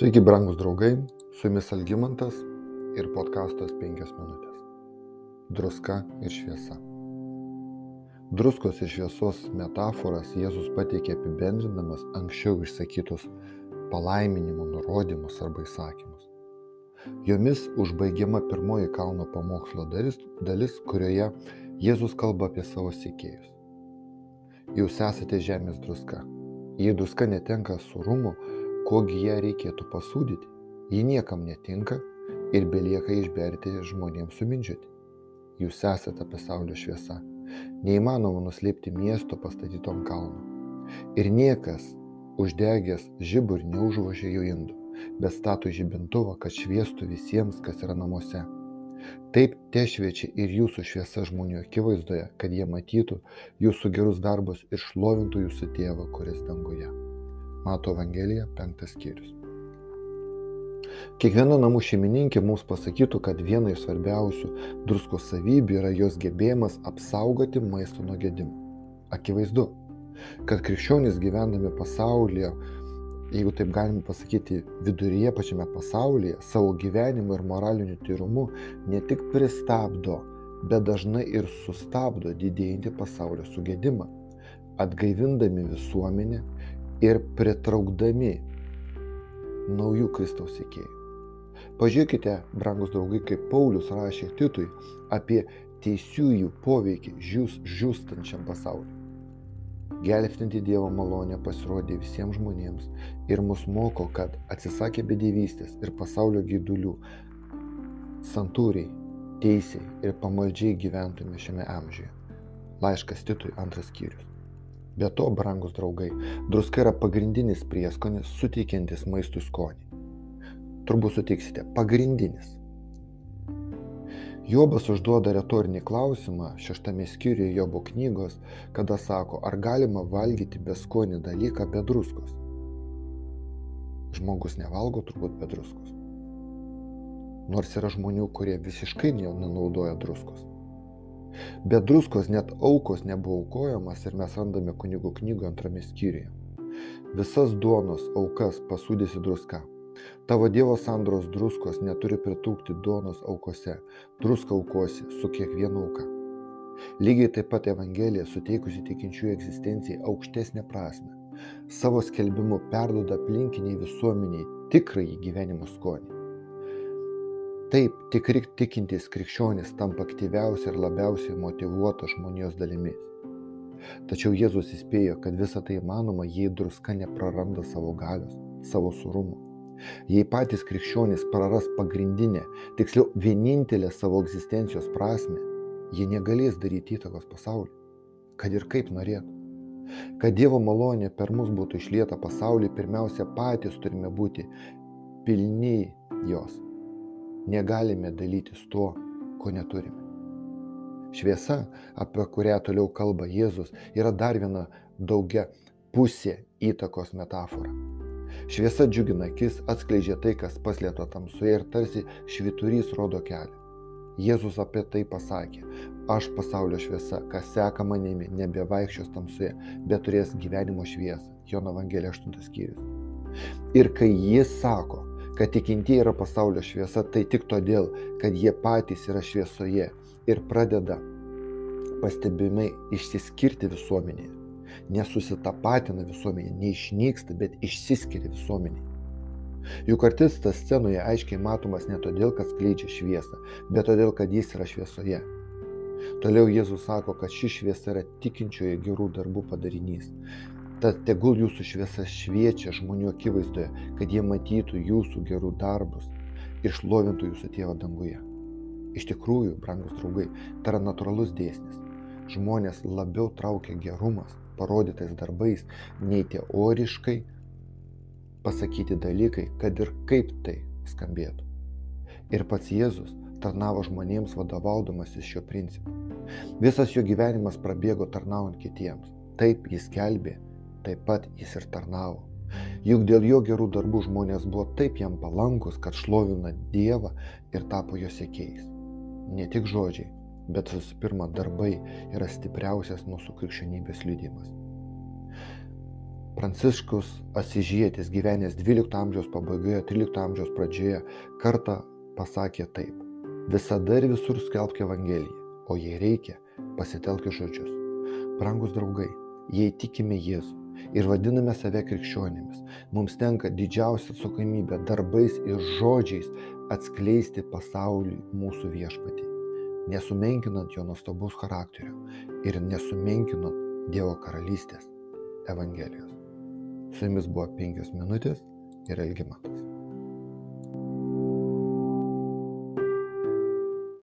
Sveiki, brangus draugai, su jumis Algymantas ir podkastas 5 minutės. Druska ir šviesa. Druskos ir šviesos metaforas Jėzus pateikė apibendrindamas anksčiau išsakytus palaiminimo nurodymus arba įsakymus. Jomis užbaigiama pirmoji kalno pamokslo dalis, dalis kurioje Jėzus kalba apie savo sėkėjus. Jūs esate žemės druska. Jei druska netenka surumo, kogi ją reikėtų pasūdyti. Ji niekam netinka ir belieka išberti žmonėms sumindžioti. Jūs esate pasaulio šviesa. Neįmanoma nuslėpti miesto pastatyto ant kalno. Ir niekas uždegęs žibur neužvožė jo indų, bet stato žibintuvą, kad šviestų visiems, kas yra namuose. Taip te šviečia ir jūsų šviesa žmonių akivaizdoje, kad jie matytų jūsų gerus darbus ir šlovintų jūsų tėvą, kuris danguje. Mato Evangelija, penktas skyrius. Kiekviena namų šeimininkė mums pasakytų, kad viena iš svarbiausių druskos savybių yra jos gebėjimas apsaugoti maistą nuo gedimo. Akivaizdu, kad krikščionys gyvendami pasaulyje, jeigu taip galima pasakyti, viduryje pačiame pasaulyje, savo gyvenimu ir moraliniu tyrumu ne tik pristabdo, bet dažnai ir sustabdo didėjantį pasaulio sugėdimą, atgaivindami visuomenę ir pritraukdami naujų Kristaus sekėjų. Pažiūrėkite, brangus draugai, kaip Paulius rašė Titui apie teisiųjų poveikį žiūs, žiūstančiam pasauliu. Gelbstinti Dievo malonė pasirodė visiems žmonėms ir mus moko, kad atsisakę bedėvystės ir pasaulio gydulių, santūriai, teisiai ir pamaldžiai gyventume šiame amžiuje. Laiškas Titui antras skyrius. Be to, brangus draugai, druska yra pagrindinis prieskonis suteikiantis maistų skonį. Turbūt sutiksite, pagrindinis. Jobas užduoda retorinį klausimą šeštame skyriuje Jobo knygos, kada sako, ar galima valgyti beskonį dalyką be druskos. Žmogus nevalgo turbūt be druskos. Nors yra žmonių, kurie visiškai nenaudoja druskos. Be druskos net aukos nebuvo aukojamas ir mes randame kunigų knygoje antrame skyriuje. Visas duonos aukas pasūdėsi druska. Tavo Dievo sandros druskos neturi pritrūkti duonos aukose. Druska aukosi su kiekviena auka. Lygiai taip pat Evangelija suteikusi tikinčiųjų egzistencijai aukštesnę prasme. Savo skelbimu perduoda aplinkiniai visuomeniai tikrąjį gyvenimo skonį. Taip, tikri tikintys krikščionys tampa aktyviausia ir labiausiai motivuota žmonijos dalimi. Tačiau Jėzus įspėjo, kad visa tai įmanoma, jei druska nepraranda savo galios, savo surumo. Jei patys krikščionys praras pagrindinę, tiksliau vienintelę savo egzistencijos prasme, jie negalės daryti įtakos pasauliu, kad ir kaip norėtų. Kad Dievo malonė per mus būtų išlieta pasaulyje, pirmiausia patys turime būti pilni jos negalime dalytis tuo, ko neturime. Šviesa, apie kurią toliau kalba Jėzus, yra dar viena daugia pusė įtakos metafora. Šviesa džiugina akis, atskleidžia tai, kas paslėpta tamsoje ir tarsi šviturys rodo kelią. Jėzus apie tai pasakė, aš pasaulio šviesa, kas seka manimi, nebevaikščios tamsoje, bet turės gyvenimo šviesą. Jono Evangelija 8 skyrius. Ir kai jis sako, kad tikintieji yra pasaulio šviesa, tai tik todėl, kad jie patys yra šviesoje ir pradeda pastebimai išsiskirti visuomenėje. Nesusitapatina visuomenė, neišnyksta, bet išsiskiria visuomenė. Juk artistas scenoje aiškiai matomas ne todėl, kad skleidžia šviesą, bet todėl, kad jis yra šviesoje. Toliau Jėzus sako, kad ši šviesa yra tikinčiojo gerų darbų padarinys. Tad tegul jūsų šviesa šviečia žmonių akivaizdoje, kad jie matytų jūsų gerų darbus ir šlovintų jūsų tėvą danguje. Iš tikrųjų, brangus draugai, tai yra natūralus dėsnis. Žmonės labiau traukia gerumas, parodytais darbais, nei teoriškai pasakyti dalykai, kad ir kaip tai skambėtų. Ir pats Jėzus tarnavo žmonėms vadovaudamasis šio principu. Visas jo gyvenimas prabėgo tarnaujant kitiems. Taip jis kelbė taip pat jis ir tarnavo. Juk dėl jo gerų darbų žmonės buvo taip jam palankus, kad šlovina Dievą ir tapo jo sėkėjais. Ne tik žodžiai, bet visų pirma darbai yra stipriausias mūsų krikščionybės liudimas. Pranciškus Asižėtis gyvenęs 12 amžiaus pabaigoje, 13 amžiaus pradžioje kartą pasakė taip. Visada ir visur skelbk Evangeliją, o jei reikia, pasitelk žodžius. Brangus draugai, jei tikime Jėzų ir vadiname save krikščionimis, mums tenka didžiausia atsakomybė darbais ir žodžiais atskleisti pasauliui mūsų viešpatį, nesumenkinant jo nuostabaus charakterio ir nesumenkinant Dievo karalystės Evangelijos. Su jumis buvo penkios minutės ir Elgimatas.